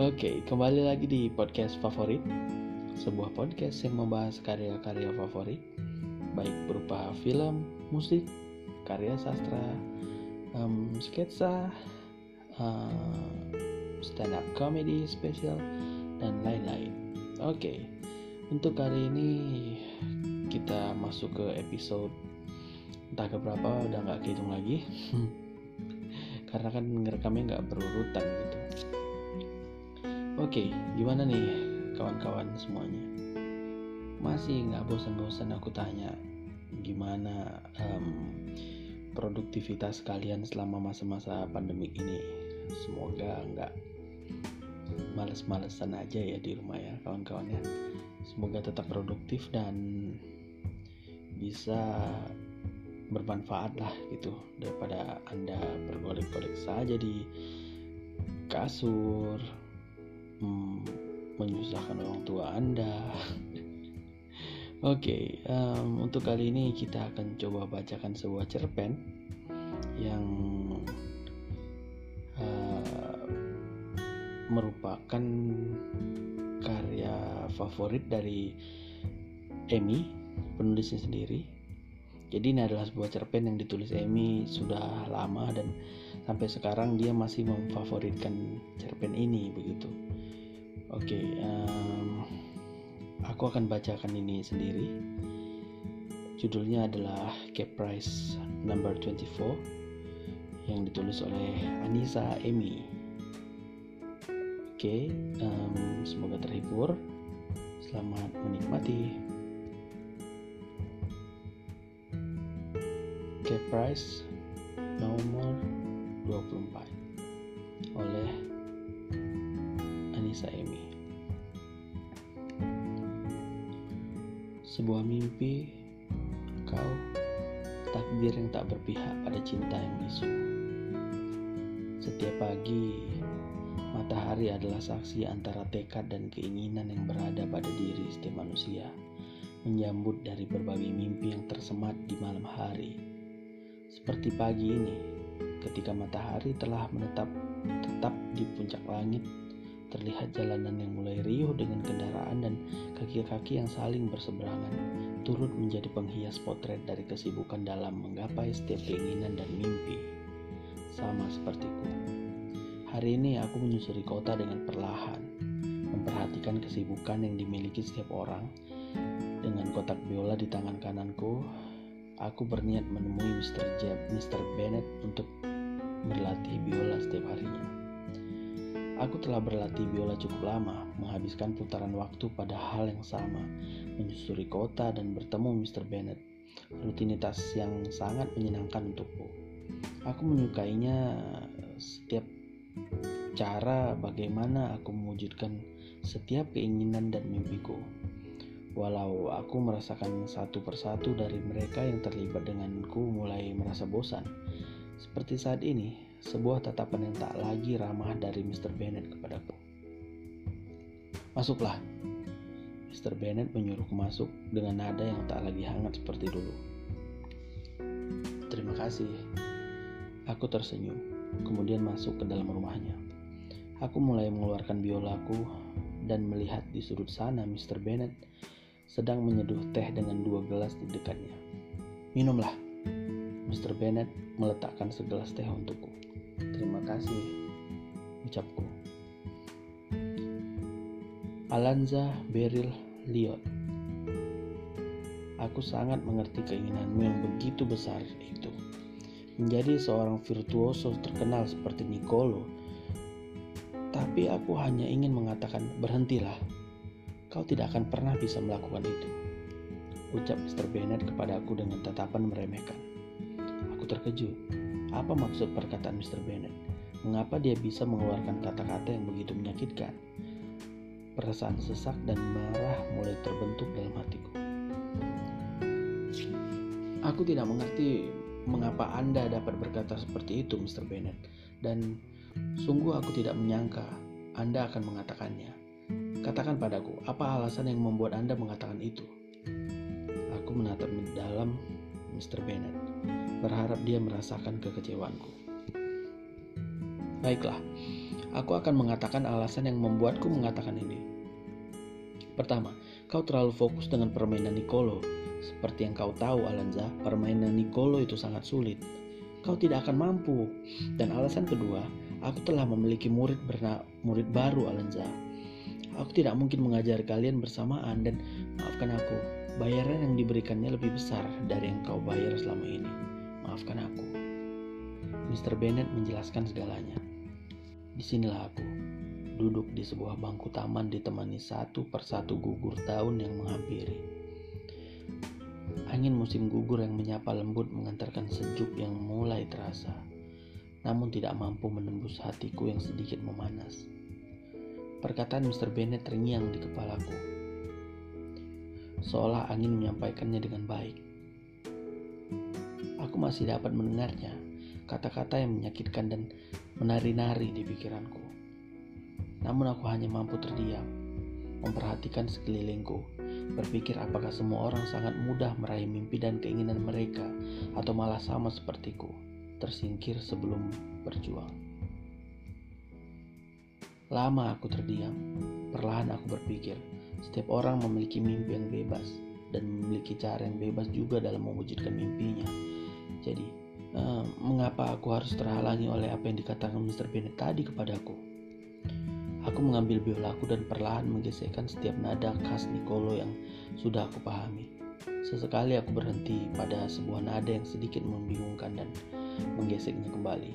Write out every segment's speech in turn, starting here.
Oke, kembali lagi di podcast favorit. Sebuah podcast yang membahas karya-karya favorit Baik berupa film, musik, karya sastra, um, sketsa, uh, stand up comedy spesial, dan lain-lain. Oke, untuk kali ini kita masuk ke episode entah keberapa udah nggak kehitung lagi. Karena kan ngerekamnya nggak berurutan gitu Oke, gimana nih kawan-kawan semuanya? Masih nggak bosan-bosan aku tanya gimana um, produktivitas kalian selama masa-masa pandemi ini? Semoga nggak males-malesan aja ya di rumah ya kawan-kawan ya. Semoga tetap produktif dan bisa bermanfaat lah gitu daripada anda bergolek-golek saja di kasur hmm, menyusahkan orang tua Anda. Oke, okay, um, untuk kali ini kita akan coba bacakan sebuah cerpen yang uh, merupakan karya favorit dari Emi, penulisnya sendiri. Jadi ini adalah sebuah cerpen yang ditulis Emi sudah lama dan sampai sekarang dia masih memfavoritkan cerpen ini begitu. Oke, um, aku akan bacakan ini sendiri. Judulnya adalah Cap Price Number 24 yang ditulis oleh Anissa Emi. Oke, um, semoga terhibur. Selamat menikmati. Cap Price 24 oleh Anissa Emi. Sebuah mimpi Kau Takdir yang tak berpihak pada cinta yang bisu. Setiap pagi Matahari adalah saksi antara tekad dan keinginan yang berada pada diri setiap manusia Menyambut dari berbagai mimpi yang tersemat di malam hari. Seperti pagi ini Ketika matahari telah menetap tetap di puncak langit Terlihat jalanan yang mulai riuh dengan kendaraan dan kaki-kaki yang saling berseberangan, turut menjadi penghias potret dari kesibukan dalam menggapai setiap keinginan dan mimpi. Sama sepertiku. Hari ini aku menyusuri kota dengan perlahan, memperhatikan kesibukan yang dimiliki setiap orang. Dengan kotak biola di tangan kananku, aku berniat menemui Mr. Jeb, Mr. Bennett untuk berlatih biola setiap harinya. Aku telah berlatih biola cukup lama, menghabiskan putaran waktu pada hal yang sama, menyusuri kota dan bertemu Mr. Bennett. Rutinitas yang sangat menyenangkan untukku. Aku menyukainya setiap cara bagaimana aku mewujudkan setiap keinginan dan mimpiku. Walau aku merasakan satu persatu dari mereka yang terlibat denganku mulai merasa bosan. Seperti saat ini, sebuah tatapan yang tak lagi ramah dari Mr. Bennett kepadaku. Masuklah. Mr. Bennett menyuruhku masuk dengan nada yang tak lagi hangat seperti dulu. Terima kasih. Aku tersenyum, kemudian masuk ke dalam rumahnya. Aku mulai mengeluarkan biolaku dan melihat di sudut sana Mr. Bennett sedang menyeduh teh dengan dua gelas di dekatnya. Minumlah. Mr. Bennett meletakkan segelas teh untukku. Terima kasih, ucapku. Alanza Beryl Liot Aku sangat mengerti keinginanmu yang begitu besar itu. Menjadi seorang virtuoso terkenal seperti Nicolo. Tapi aku hanya ingin mengatakan berhentilah. Kau tidak akan pernah bisa melakukan itu. Ucap Mr. Bennett kepadaku dengan tatapan meremehkan. Terkejut apa maksud perkataan Mr. Bennett? Mengapa dia bisa mengeluarkan kata-kata yang begitu menyakitkan? Perasaan sesak dan marah mulai terbentuk dalam hatiku. Aku tidak mengerti mengapa Anda dapat berkata seperti itu, Mr. Bennett, dan sungguh aku tidak menyangka Anda akan mengatakannya. Katakan padaku, apa alasan yang membuat Anda mengatakan itu? Aku menatap dalam Mr. Bennett berharap dia merasakan kekecewaanku. Baiklah, Aku akan mengatakan alasan yang membuatku mengatakan ini. Pertama, kau terlalu fokus dengan permainan Nicolo. Seperti yang kau tahu, Alanza, permainan Nicolo itu sangat sulit. Kau tidak akan mampu. Dan alasan kedua, aku telah memiliki murid berna murid baru, Alanza. Aku tidak mungkin mengajar kalian bersamaan dan maafkan aku, bayaran yang diberikannya lebih besar dari yang kau bayar selama ini. Maafkan aku. Mr. Bennett menjelaskan segalanya. Di sinilah aku, duduk di sebuah bangku taman ditemani satu persatu gugur daun yang menghampiri. Angin musim gugur yang menyapa lembut mengantarkan sejuk yang mulai terasa, namun tidak mampu menembus hatiku yang sedikit memanas. Perkataan Mr. Bennett terngiang di kepalaku, seolah angin menyampaikannya dengan baik. Aku masih dapat mendengarnya, kata-kata yang menyakitkan dan menari-nari di pikiranku. Namun aku hanya mampu terdiam, memperhatikan sekelilingku, berpikir apakah semua orang sangat mudah meraih mimpi dan keinginan mereka atau malah sama sepertiku, tersingkir sebelum berjuang. Lama aku terdiam, perlahan aku berpikir, setiap orang memiliki mimpi yang bebas dan memiliki cara yang bebas juga dalam mewujudkan mimpinya. Jadi, Uh, mengapa aku harus terhalangi oleh apa yang dikatakan Mr. Bennett tadi kepadaku? Aku mengambil biolaku dan perlahan menggesekkan setiap nada khas Nicolo yang sudah aku pahami. Sesekali aku berhenti pada sebuah nada yang sedikit membingungkan dan menggeseknya kembali.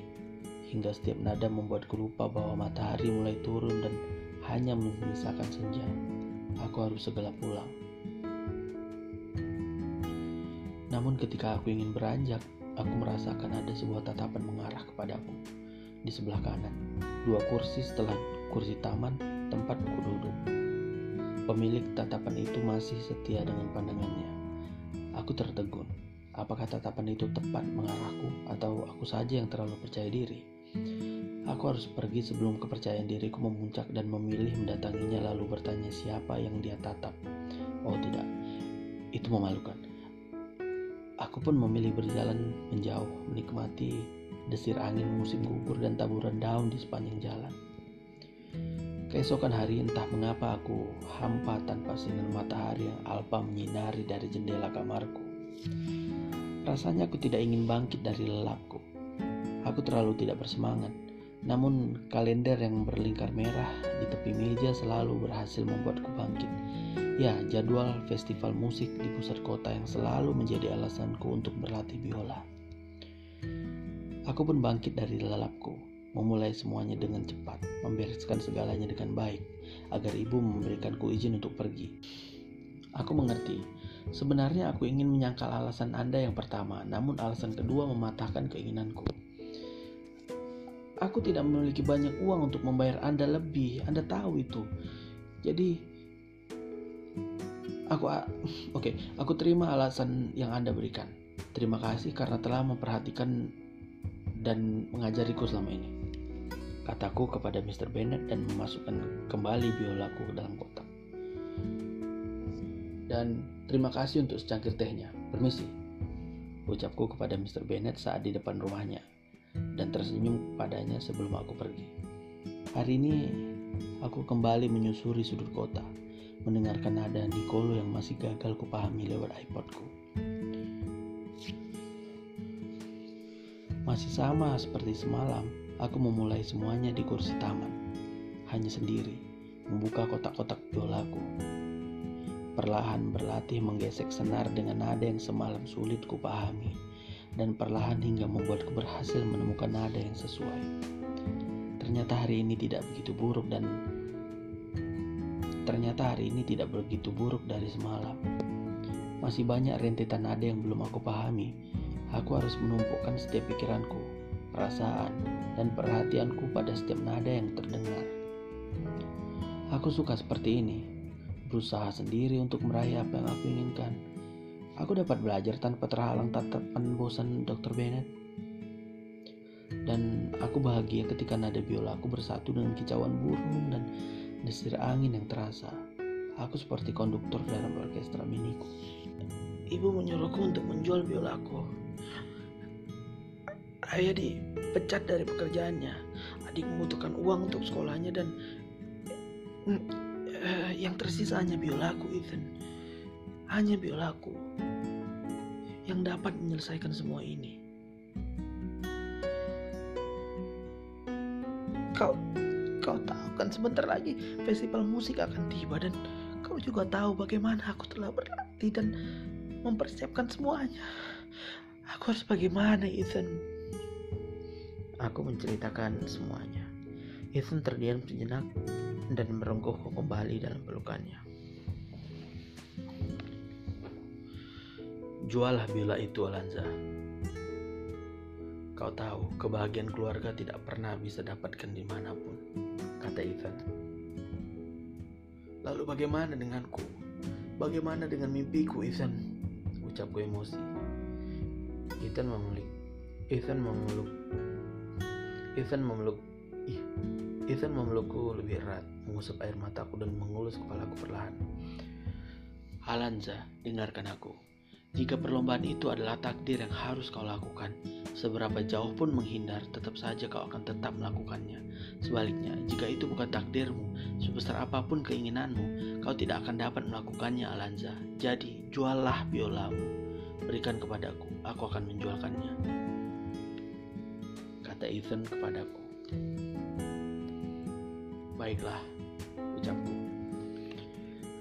Hingga setiap nada membuatku lupa bahwa matahari mulai turun dan hanya menyisakan senja. Aku harus segera pulang. Namun ketika aku ingin beranjak, Aku merasakan ada sebuah tatapan mengarah kepadaku. Di sebelah kanan, dua kursi setelah kursi taman tempat ku duduk. Pemilik tatapan itu masih setia dengan pandangannya. Aku tertegun. Apakah tatapan itu tepat mengarahku atau aku saja yang terlalu percaya diri? Aku harus pergi sebelum kepercayaan diriku memuncak dan memilih mendatanginya lalu bertanya siapa yang dia tatap. Oh tidak, itu memalukan. Aku pun memilih berjalan menjauh, menikmati desir angin musim gugur dan taburan daun di sepanjang jalan. Keesokan hari entah mengapa aku hampa tanpa sinar matahari yang alpa menyinari dari jendela kamarku. Rasanya aku tidak ingin bangkit dari lelapku. Aku terlalu tidak bersemangat. Namun kalender yang berlingkar merah di tepi meja selalu berhasil membuatku bangkit Ya, jadwal festival musik di pusat kota yang selalu menjadi alasanku untuk berlatih biola. Aku pun bangkit dari lelapku, memulai semuanya dengan cepat, membereskan segalanya dengan baik, agar ibu memberikanku izin untuk pergi. Aku mengerti, sebenarnya aku ingin menyangkal alasan Anda yang pertama, namun alasan kedua mematahkan keinginanku. Aku tidak memiliki banyak uang untuk membayar Anda lebih, Anda tahu itu. Jadi, Aku oke, okay, aku terima alasan yang Anda berikan. Terima kasih karena telah memperhatikan dan mengajariku selama ini. Kataku kepada Mr. Bennett dan memasukkan kembali biolaku dalam kotak. Dan terima kasih untuk secangkir tehnya. Permisi. Ucapku kepada Mr. Bennett saat di depan rumahnya dan tersenyum padanya sebelum aku pergi. Hari ini aku kembali menyusuri sudut kota mendengarkan nada Nicolo yang masih gagal kupahami lewat iPodku. Masih sama seperti semalam, aku memulai semuanya di kursi taman, hanya sendiri, membuka kotak-kotak biolaku. Perlahan berlatih menggesek senar dengan nada yang semalam sulit kupahami, dan perlahan hingga membuatku berhasil menemukan nada yang sesuai. Ternyata hari ini tidak begitu buruk dan Ternyata hari ini tidak begitu buruk dari semalam. Masih banyak rentetan nada yang belum aku pahami. Aku harus menumpukan setiap pikiranku, perasaan, dan perhatianku pada setiap nada yang terdengar. Aku suka seperti ini, berusaha sendiri untuk meraih apa yang aku inginkan. Aku dapat belajar tanpa terhalang tatapan bosan Dr. Bennett. Dan aku bahagia ketika nada biola aku bersatu dengan kicauan burung dan desir angin yang terasa. Aku seperti konduktor dalam orkestra miniku. Ibu menyuruhku untuk menjual biolaku. ayah dipecat dari pekerjaannya. Adik membutuhkan uang untuk sekolahnya dan uh, yang tersisa hanya biolaku, Ethan. Hanya biolaku yang dapat menyelesaikan semua ini. Kau kau tahu kan sebentar lagi festival musik akan tiba dan kau juga tahu bagaimana aku telah berlatih dan mempersiapkan semuanya. Aku harus bagaimana, Ethan? Aku menceritakan semuanya. Ethan terdiam sejenak dan merengkuhku kembali dalam pelukannya. Jualah biola itu, Alanza. Kau tahu, kebahagiaan keluarga tidak pernah bisa dapatkan di mana pun, kata Ethan. Lalu bagaimana denganku? Bagaimana dengan mimpiku, Ethan? Ucapku emosi. Ethan memeluk. Ethan memeluk. Ethan memeluk. Ih, Ethan memelukku lebih erat, mengusap air mataku dan mengelus kepalaku perlahan. Alanza, dengarkan aku. Jika perlombaan itu adalah takdir yang harus kau lakukan, seberapa jauh pun menghindar, tetap saja kau akan tetap melakukannya. Sebaliknya, jika itu bukan takdirmu, sebesar apa pun keinginanmu, kau tidak akan dapat melakukannya, Alanza. Jadi, juallah biolamu. Berikan kepadaku, aku akan menjualkannya. Kata Ethan kepadaku. Baiklah, ucapku.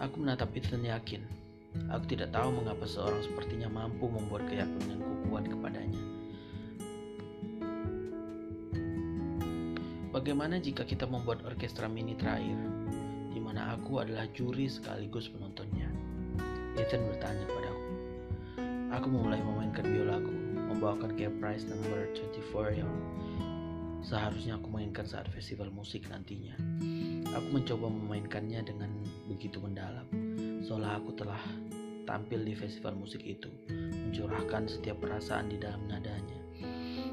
Aku menatap Ethan yakin Aku tidak tahu mengapa seorang sepertinya mampu membuat keyakinanku kuat kepadanya. Bagaimana jika kita membuat orkestra mini terakhir, di mana aku adalah juri sekaligus penontonnya? Ethan bertanya padaku. Aku memulai memainkan biolaku, membawakan care prize number 24 yang seharusnya aku mainkan saat festival musik nantinya. Aku mencoba memainkannya dengan begitu mendalam seolah aku telah tampil di festival musik itu, mencurahkan setiap perasaan di dalam nadanya.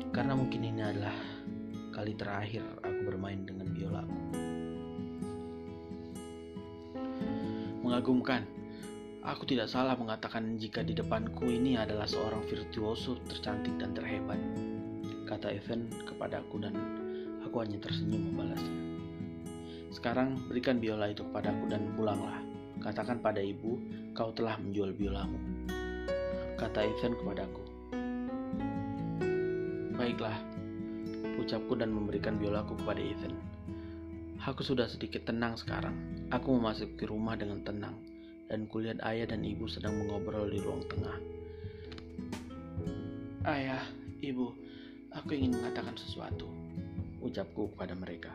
Karena mungkin ini adalah kali terakhir aku bermain dengan biolaku. Mengagumkan, aku tidak salah mengatakan jika di depanku ini adalah seorang virtuoso tercantik dan terhebat, kata Evan kepadaku dan aku hanya tersenyum membalasnya. Sekarang berikan biola itu kepadaku dan pulanglah. Katakan pada ibu, kau telah menjual biolamu. Kata Ethan kepadaku. Baiklah, ucapku dan memberikan biolaku kepada Ethan. Aku sudah sedikit tenang sekarang. Aku memasuki rumah dengan tenang, dan kulihat ayah dan ibu sedang mengobrol di ruang tengah. Ayah, ibu, aku ingin mengatakan sesuatu, ucapku kepada mereka.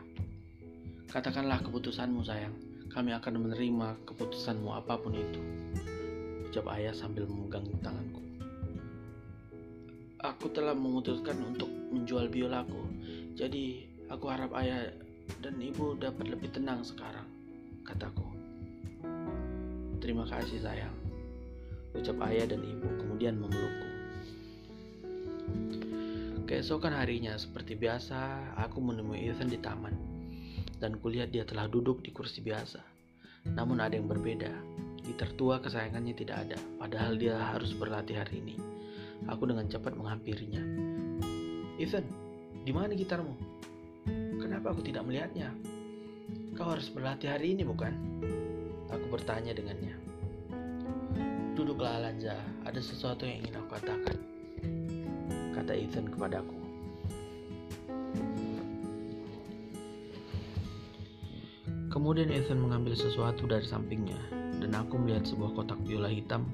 Katakanlah keputusanmu, sayang kami akan menerima keputusanmu apa pun itu. Ucap ayah sambil memegang tanganku. Aku telah memutuskan untuk menjual biolaku. Jadi aku harap ayah dan ibu dapat lebih tenang sekarang, kataku. Terima kasih sayang. Ucap ayah dan ibu kemudian memelukku. Keesokan harinya, seperti biasa, aku menemui Ethan di taman dan kulihat dia telah duduk di kursi biasa. Namun ada yang berbeda. Gitar tua kesayangannya tidak ada, padahal dia harus berlatih hari ini. Aku dengan cepat menghampirinya. Ethan, di mana gitarmu? Kenapa aku tidak melihatnya? Kau harus berlatih hari ini, bukan? Aku bertanya dengannya. Duduklah Alanza, ada sesuatu yang ingin aku katakan. Kata Ethan kepadaku. Kemudian Ethan mengambil sesuatu dari sampingnya, dan aku melihat sebuah kotak biola hitam,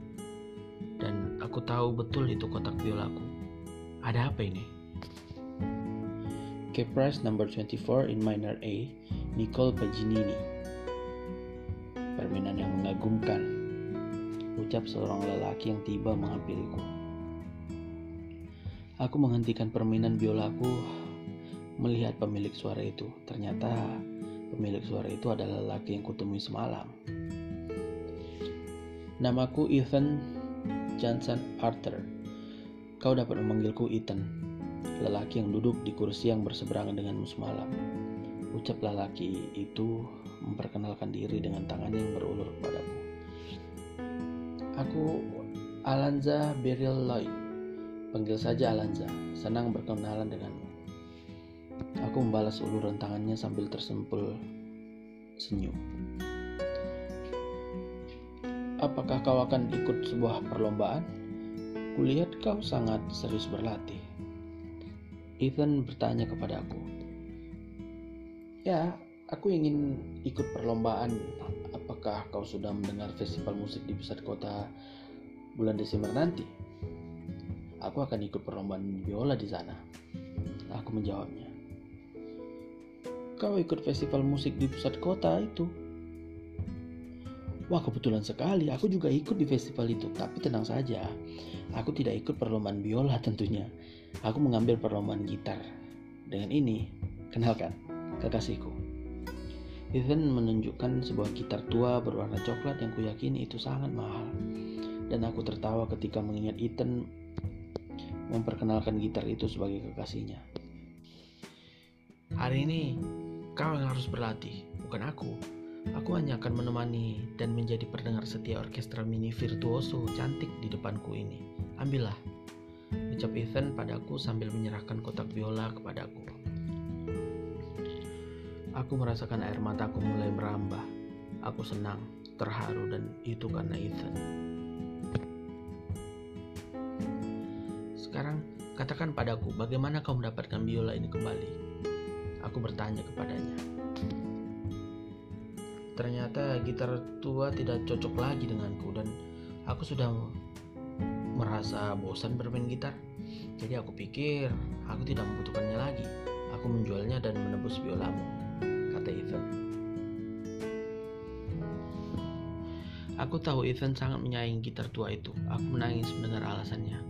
dan aku tahu betul itu kotak biolaku. Ada apa ini? Caprice number 24 in minor A, Nicole Paginini. Permainan yang mengagumkan, ucap seorang lelaki yang tiba menghampiriku. Aku menghentikan permainan biolaku melihat pemilik suara itu. Ternyata Pemilik suara itu adalah lelaki yang kutemui semalam. Namaku Ethan Johnson Arthur. Kau dapat memanggilku Ethan, lelaki yang duduk di kursi yang berseberangan denganmu semalam. Ucap lelaki itu memperkenalkan diri dengan tangannya yang berulur padaku. Aku Alanza Beryl Lloyd. Panggil saja Alanza, senang berkenalan denganmu. Aku membalas uluran tangannya sambil tersempul senyum. Apakah kau akan ikut sebuah perlombaan? Kulihat kau sangat serius berlatih. Ethan bertanya kepadaku. Ya, aku ingin ikut perlombaan. Apakah kau sudah mendengar festival musik di pusat kota bulan Desember nanti? Aku akan ikut perlombaan biola di sana. Aku menjawabnya. Kau ikut festival musik di pusat kota itu? Wah kebetulan sekali, aku juga ikut di festival itu. Tapi tenang saja, aku tidak ikut perlombaan biola tentunya. Aku mengambil perlombaan gitar. Dengan ini, kenalkan, kekasihku. Ethan menunjukkan sebuah gitar tua berwarna coklat yang kuyakini itu sangat mahal. Dan aku tertawa ketika mengingat Ethan memperkenalkan gitar itu sebagai kekasihnya. Hari ini kau yang harus berlatih, bukan aku. Aku hanya akan menemani dan menjadi pendengar setia orkestra mini virtuoso cantik di depanku ini. Ambillah, ucap Ethan padaku sambil menyerahkan kotak biola kepadaku. Aku merasakan air mataku mulai merambah. Aku senang, terharu, dan itu karena Ethan. Sekarang, katakan padaku, bagaimana kau mendapatkan biola ini kembali? Aku bertanya kepadanya. Ternyata gitar tua tidak cocok lagi denganku dan aku sudah merasa bosan bermain gitar. Jadi aku pikir aku tidak membutuhkannya lagi. Aku menjualnya dan menebus biolamu, kata Ethan. Aku tahu Ethan sangat menyayangi gitar tua itu. Aku menangis mendengar alasannya.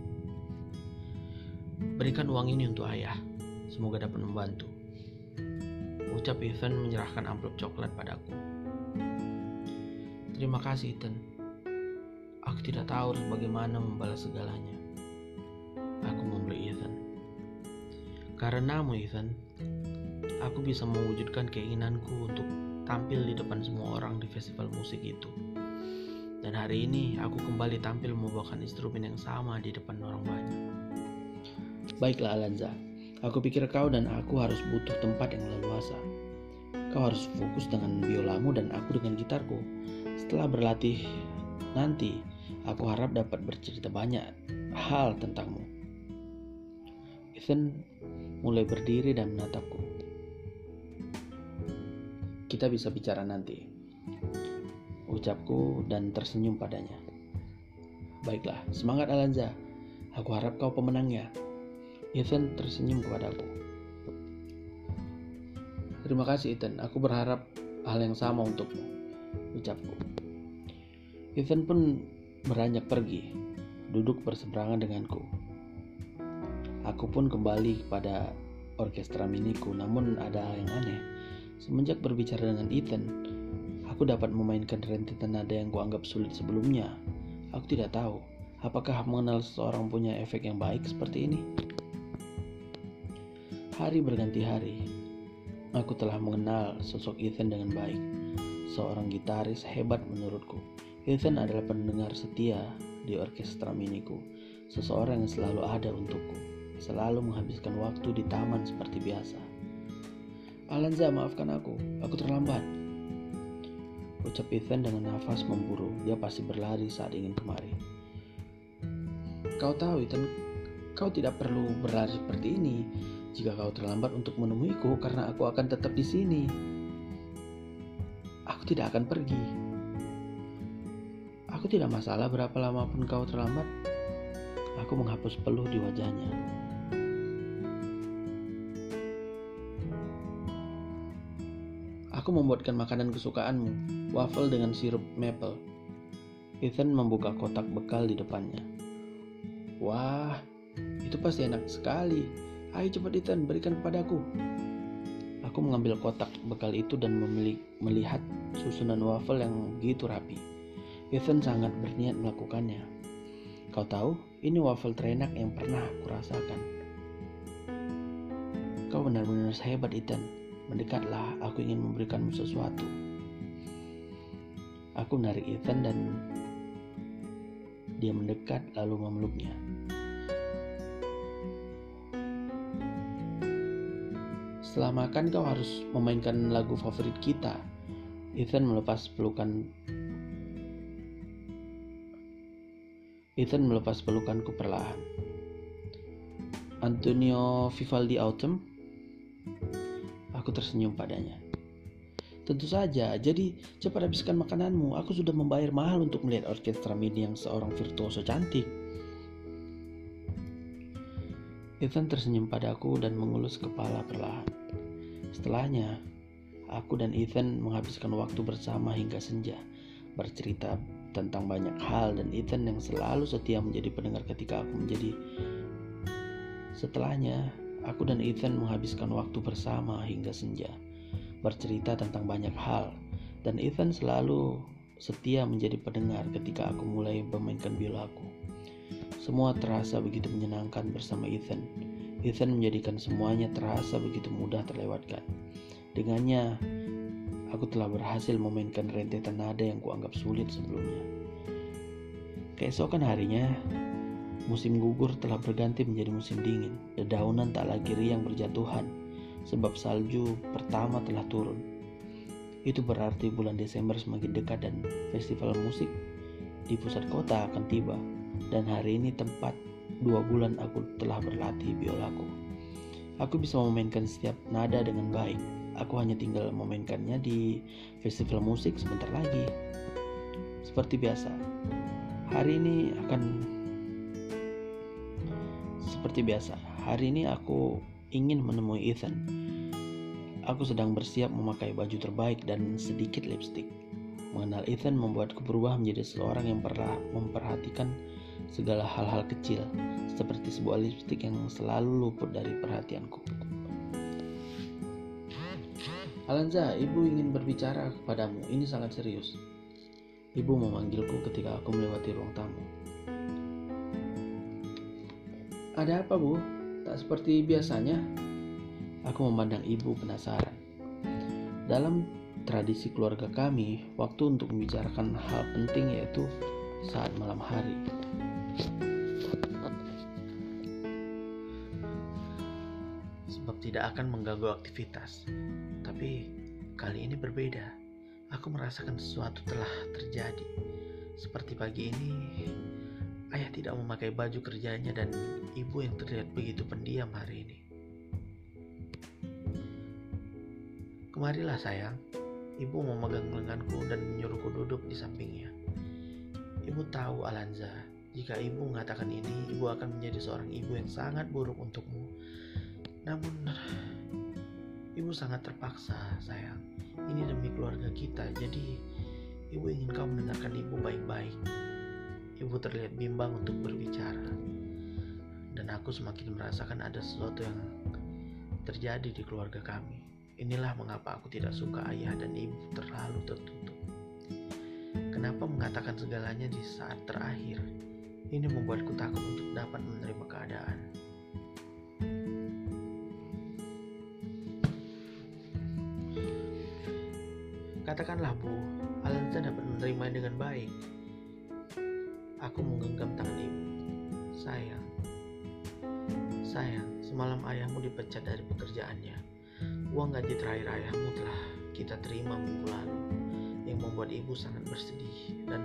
Berikan uang ini untuk ayah. Semoga dapat membantu. Ucap Ethan menyerahkan amplop coklat padaku. Terima kasih Ethan. Aku tidak tahu harus bagaimana membalas segalanya. Aku membeli Ethan. Karenamu Ethan, aku bisa mewujudkan keinginanku untuk tampil di depan semua orang di festival musik itu. Dan hari ini aku kembali tampil membawakan instrumen yang sama di depan orang banyak. Baiklah Alanza, aku pikir kau dan aku harus butuh tempat yang leluasa. Kau harus fokus dengan biolamu dan aku dengan gitarku. Setelah berlatih nanti, aku harap dapat bercerita banyak hal tentangmu. Ethan mulai berdiri dan menatapku. Kita bisa bicara nanti. Ucapku dan tersenyum padanya. Baiklah, semangat Alanza. Aku harap kau pemenangnya. Ethan tersenyum kepadaku. Terima kasih Ethan, aku berharap hal yang sama untukmu, ucapku. Ethan pun beranjak pergi, duduk berseberangan denganku. Aku pun kembali kepada orkestra miniku, namun ada hal yang aneh. Semenjak berbicara dengan Ethan, aku dapat memainkan rentetan nada yang kuanggap sulit sebelumnya. Aku tidak tahu, apakah mengenal seseorang punya efek yang baik seperti ini. Hari berganti hari, aku telah mengenal sosok Ethan dengan baik. Seorang gitaris hebat menurutku. Ethan adalah pendengar setia di orkestra miniku. Seseorang yang selalu ada untukku. Selalu menghabiskan waktu di taman seperti biasa. Alanza, maafkan aku. Aku terlambat. Ucap Ethan dengan nafas memburu. Dia pasti berlari saat ingin kemari. Kau tahu, Ethan, kau tidak perlu berlari seperti ini jika kau terlambat untuk menemuiku karena aku akan tetap di sini. Aku tidak akan pergi. Aku tidak masalah berapa lama pun kau terlambat. Aku menghapus peluh di wajahnya. Aku membuatkan makanan kesukaanmu, waffle dengan sirup maple. Ethan membuka kotak bekal di depannya. Wah, itu pasti enak sekali. Ayo cepat Ethan, berikan padaku. Aku mengambil kotak bekal itu dan melihat susunan waffle yang begitu rapi. Ethan sangat berniat melakukannya. Kau tahu, ini waffle terenak yang pernah aku rasakan. Kau benar-benar hebat, Ethan. Mendekatlah, aku ingin memberikanmu sesuatu. Aku menarik Ethan dan dia mendekat lalu memeluknya. Setelah makan kau harus memainkan lagu favorit kita. Ethan melepas pelukan Ethan melepas pelukanku perlahan. Antonio Vivaldi Autumn? Aku tersenyum padanya. Tentu saja, jadi cepat habiskan makananmu. Aku sudah membayar mahal untuk melihat orkestra mini yang seorang virtuoso cantik. Ethan tersenyum padaku dan mengelus kepala perlahan. Setelahnya, aku dan Ethan menghabiskan waktu bersama hingga senja, bercerita tentang banyak hal dan Ethan yang selalu setia menjadi pendengar ketika aku menjadi Setelahnya, aku dan Ethan menghabiskan waktu bersama hingga senja bercerita tentang banyak hal, dan Ethan selalu setia menjadi pendengar ketika aku mulai memainkan biolaku. Semua terasa begitu menyenangkan bersama Ethan. Ethan menjadikan semuanya terasa begitu mudah terlewatkan. Dengannya, aku telah berhasil memainkan rentetan nada yang kuanggap sulit sebelumnya. Keesokan harinya, musim gugur telah berganti menjadi musim dingin. Dedaunan tak lagi riang berjatuhan sebab salju pertama telah turun. Itu berarti bulan Desember semakin dekat dan festival musik di pusat kota akan tiba. Dan hari ini tempat dua bulan aku telah berlatih biolaku. Aku bisa memainkan setiap nada dengan baik. Aku hanya tinggal memainkannya di festival musik sebentar lagi. Seperti biasa, hari ini akan seperti biasa. Hari ini aku ingin menemui Ethan. Aku sedang bersiap memakai baju terbaik dan sedikit lipstick. Mengenal Ethan membuatku berubah menjadi seorang yang pernah memperhatikan segala hal-hal kecil, seperti sebuah lipstick yang selalu luput dari perhatianku. Alanza, ibu ingin berbicara kepadamu. Ini sangat serius. Ibu memanggilku ketika aku melewati ruang tamu. Ada apa, Bu? Tak seperti biasanya, aku memandang ibu penasaran. Dalam tradisi keluarga kami, waktu untuk membicarakan hal penting yaitu saat malam hari. Sebab tidak akan mengganggu aktivitas. Tapi kali ini berbeda. Aku merasakan sesuatu telah terjadi. Seperti pagi ini, Ayah tidak memakai baju kerjanya dan ibu yang terlihat begitu pendiam hari ini. Kemarilah sayang, ibu memegang lenganku dan menyuruhku duduk di sampingnya. Ibu tahu Alanza, jika ibu mengatakan ini, ibu akan menjadi seorang ibu yang sangat buruk untukmu. Namun, ibu sangat terpaksa sayang. Ini demi keluarga kita, jadi ibu ingin kau mendengarkan ibu baik-baik. Ibu terlihat bimbang untuk berbicara, dan aku semakin merasakan ada sesuatu yang terjadi di keluarga kami. Inilah mengapa aku tidak suka ayah dan ibu terlalu tertutup. Kenapa mengatakan segalanya di saat terakhir? Ini membuatku takut untuk dapat menerima keadaan. Katakanlah Bu, Alanza dapat menerima dengan baik. Aku menggenggam tangan ibu. Sayang, sayang, semalam ayahmu dipecat dari pekerjaannya. Uang gaji terakhir ayahmu telah kita terima minggu lalu, yang membuat ibu sangat bersedih dan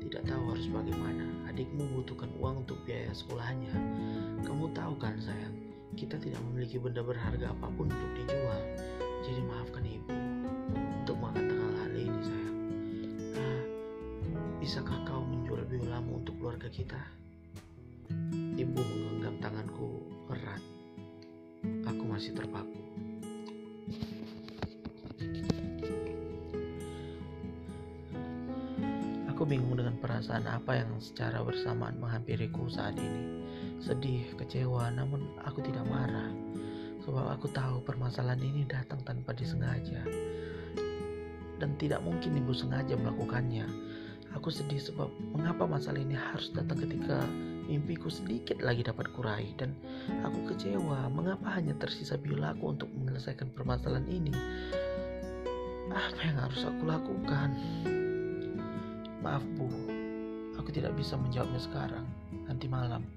tidak tahu harus bagaimana. Adikmu membutuhkan uang untuk biaya sekolahnya. Kamu tahu kan sayang, kita tidak memiliki benda berharga apa pun untuk dijual. Jadi maafkan ibu untuk mengatakan hal ini sayang. Ah, bisakah kau menjual biolamu untuk keluarga kita? Ibu menggenggam tanganku erat. Aku masih terpaku. Aku bingung dengan perasaan apa yang secara bersamaan menghampiriku saat ini. Sedih, kecewa, namun aku tidak marah. Sebab aku tahu permasalahan ini datang tanpa disengaja. Dan tidak mungkin ibu sengaja melakukannya Aku sedih sebab mengapa masalah ini harus datang ketika mimpiku sedikit lagi dapat kurai dan aku kecewa mengapa hanya tersisa biolaku untuk menyelesaikan permasalahan ini. Apa yang harus aku lakukan? Maaf Bu, aku tidak bisa menjawabnya sekarang. Nanti malam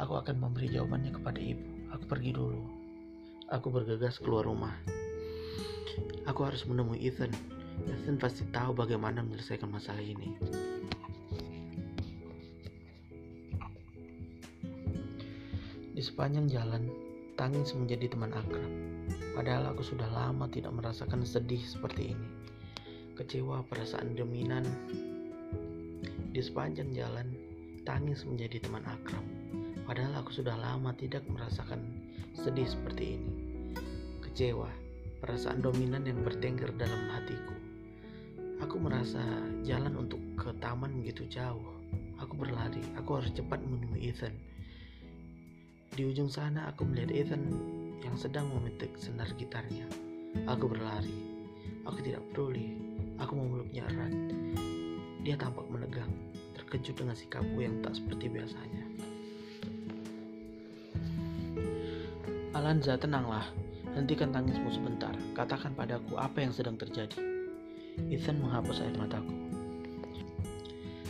aku akan memberi jawabannya kepada ibu. Aku pergi dulu. Aku bergegas keluar rumah. Aku harus menemui Ethan. Ethan pasti tahu bagaimana menyelesaikan masalah ini. Di sepanjang jalan, tangis menjadi teman akrab. Padahal aku sudah lama tidak merasakan sedih seperti ini. Kecewa perasaan dominan di sepanjang jalan, tangis menjadi teman akrab. Padahal aku sudah lama tidak merasakan sedih seperti ini. Kecewa, perasaan dominan yang bertengger dalam hatiku. Aku merasa jalan untuk ke taman begitu jauh. Aku berlari, aku harus cepat menemui Ethan. Di ujung sana aku melihat Ethan yang sedang memetik senar gitarnya. Aku berlari. Aku tidak peduli. Aku memeluknya erat. Dia tampak menegang, terkejut dengan sikapku yang tak seperti biasanya. Alanza, tenanglah. Hentikan tangismu sebentar. Katakan padaku apa yang sedang terjadi. Ethan menghapus air mataku.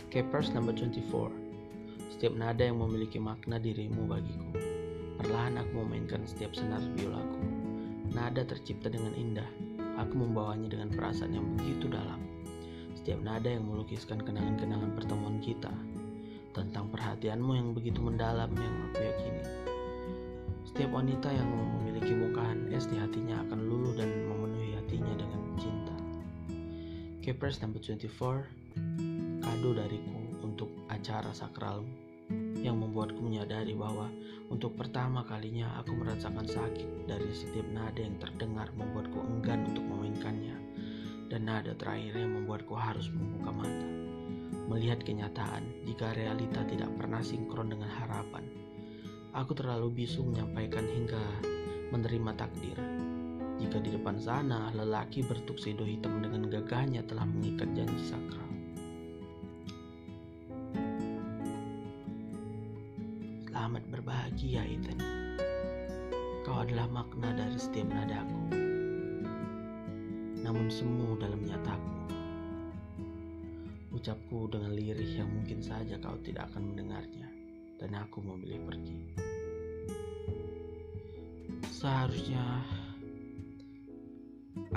Capers number 24. Setiap nada yang memiliki makna dirimu bagiku. Perlahan aku memainkan setiap senar biolaku. Nada tercipta dengan indah. Aku membawanya dengan perasaan yang begitu dalam setiap nada yang melukiskan kenangan-kenangan pertemuan kita tentang perhatianmu yang begitu mendalam yang aku yakini. Setiap wanita yang memiliki bukaan es di hatinya akan luluh dan memenuhi hatinya dengan cinta. Kepres number 24 kado dariku untuk acara sakralmu yang membuatku menyadari bahwa untuk pertama kalinya aku merasakan sakit dari setiap nada yang terdengar membuatku enggan untuk memainkannya dan nada terakhir yang membuatku harus membuka mata. Melihat kenyataan jika realita tidak pernah sinkron dengan harapan. Aku terlalu bisu menyampaikan hingga menerima takdir. Jika di depan sana lelaki bertuxedo hitam dengan gagahnya telah mengikat janji sakral. Lirih yang mungkin saja kau tidak akan mendengarnya, dan aku memilih pergi. Seharusnya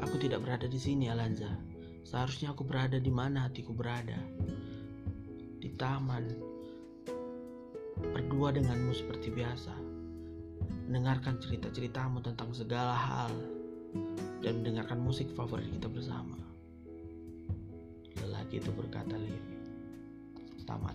aku tidak berada di sini, Alanza. Seharusnya aku berada di mana hatiku berada. Di taman, berdua denganmu seperti biasa. Mendengarkan cerita-ceritamu tentang segala hal dan mendengarkan musik favorit kita bersama. Lelaki itu berkata lirih. Tamat.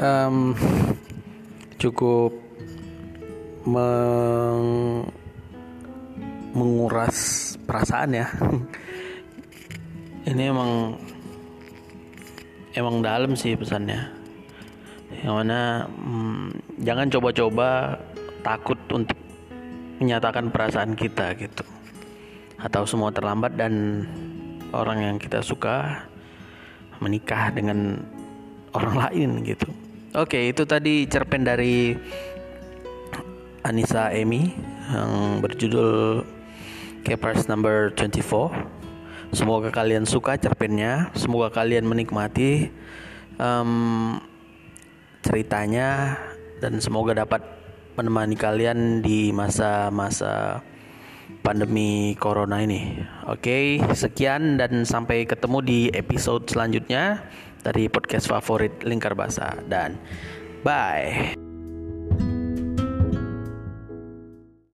Um, cukup meng menguras perasaan ya ini emang emang dalam sih pesannya yang mana hmm, jangan coba-coba takut untuk menyatakan perasaan kita gitu. Atau semua terlambat dan orang yang kita suka menikah dengan orang lain gitu. Oke itu tadi cerpen dari Anissa Emi yang berjudul Capers Number 24 Semoga kalian suka cerpennya, semoga kalian menikmati. Um, ceritanya dan semoga dapat menemani kalian di masa-masa pandemi corona ini. Oke, sekian dan sampai ketemu di episode selanjutnya dari podcast favorit Lingkar Basah dan bye.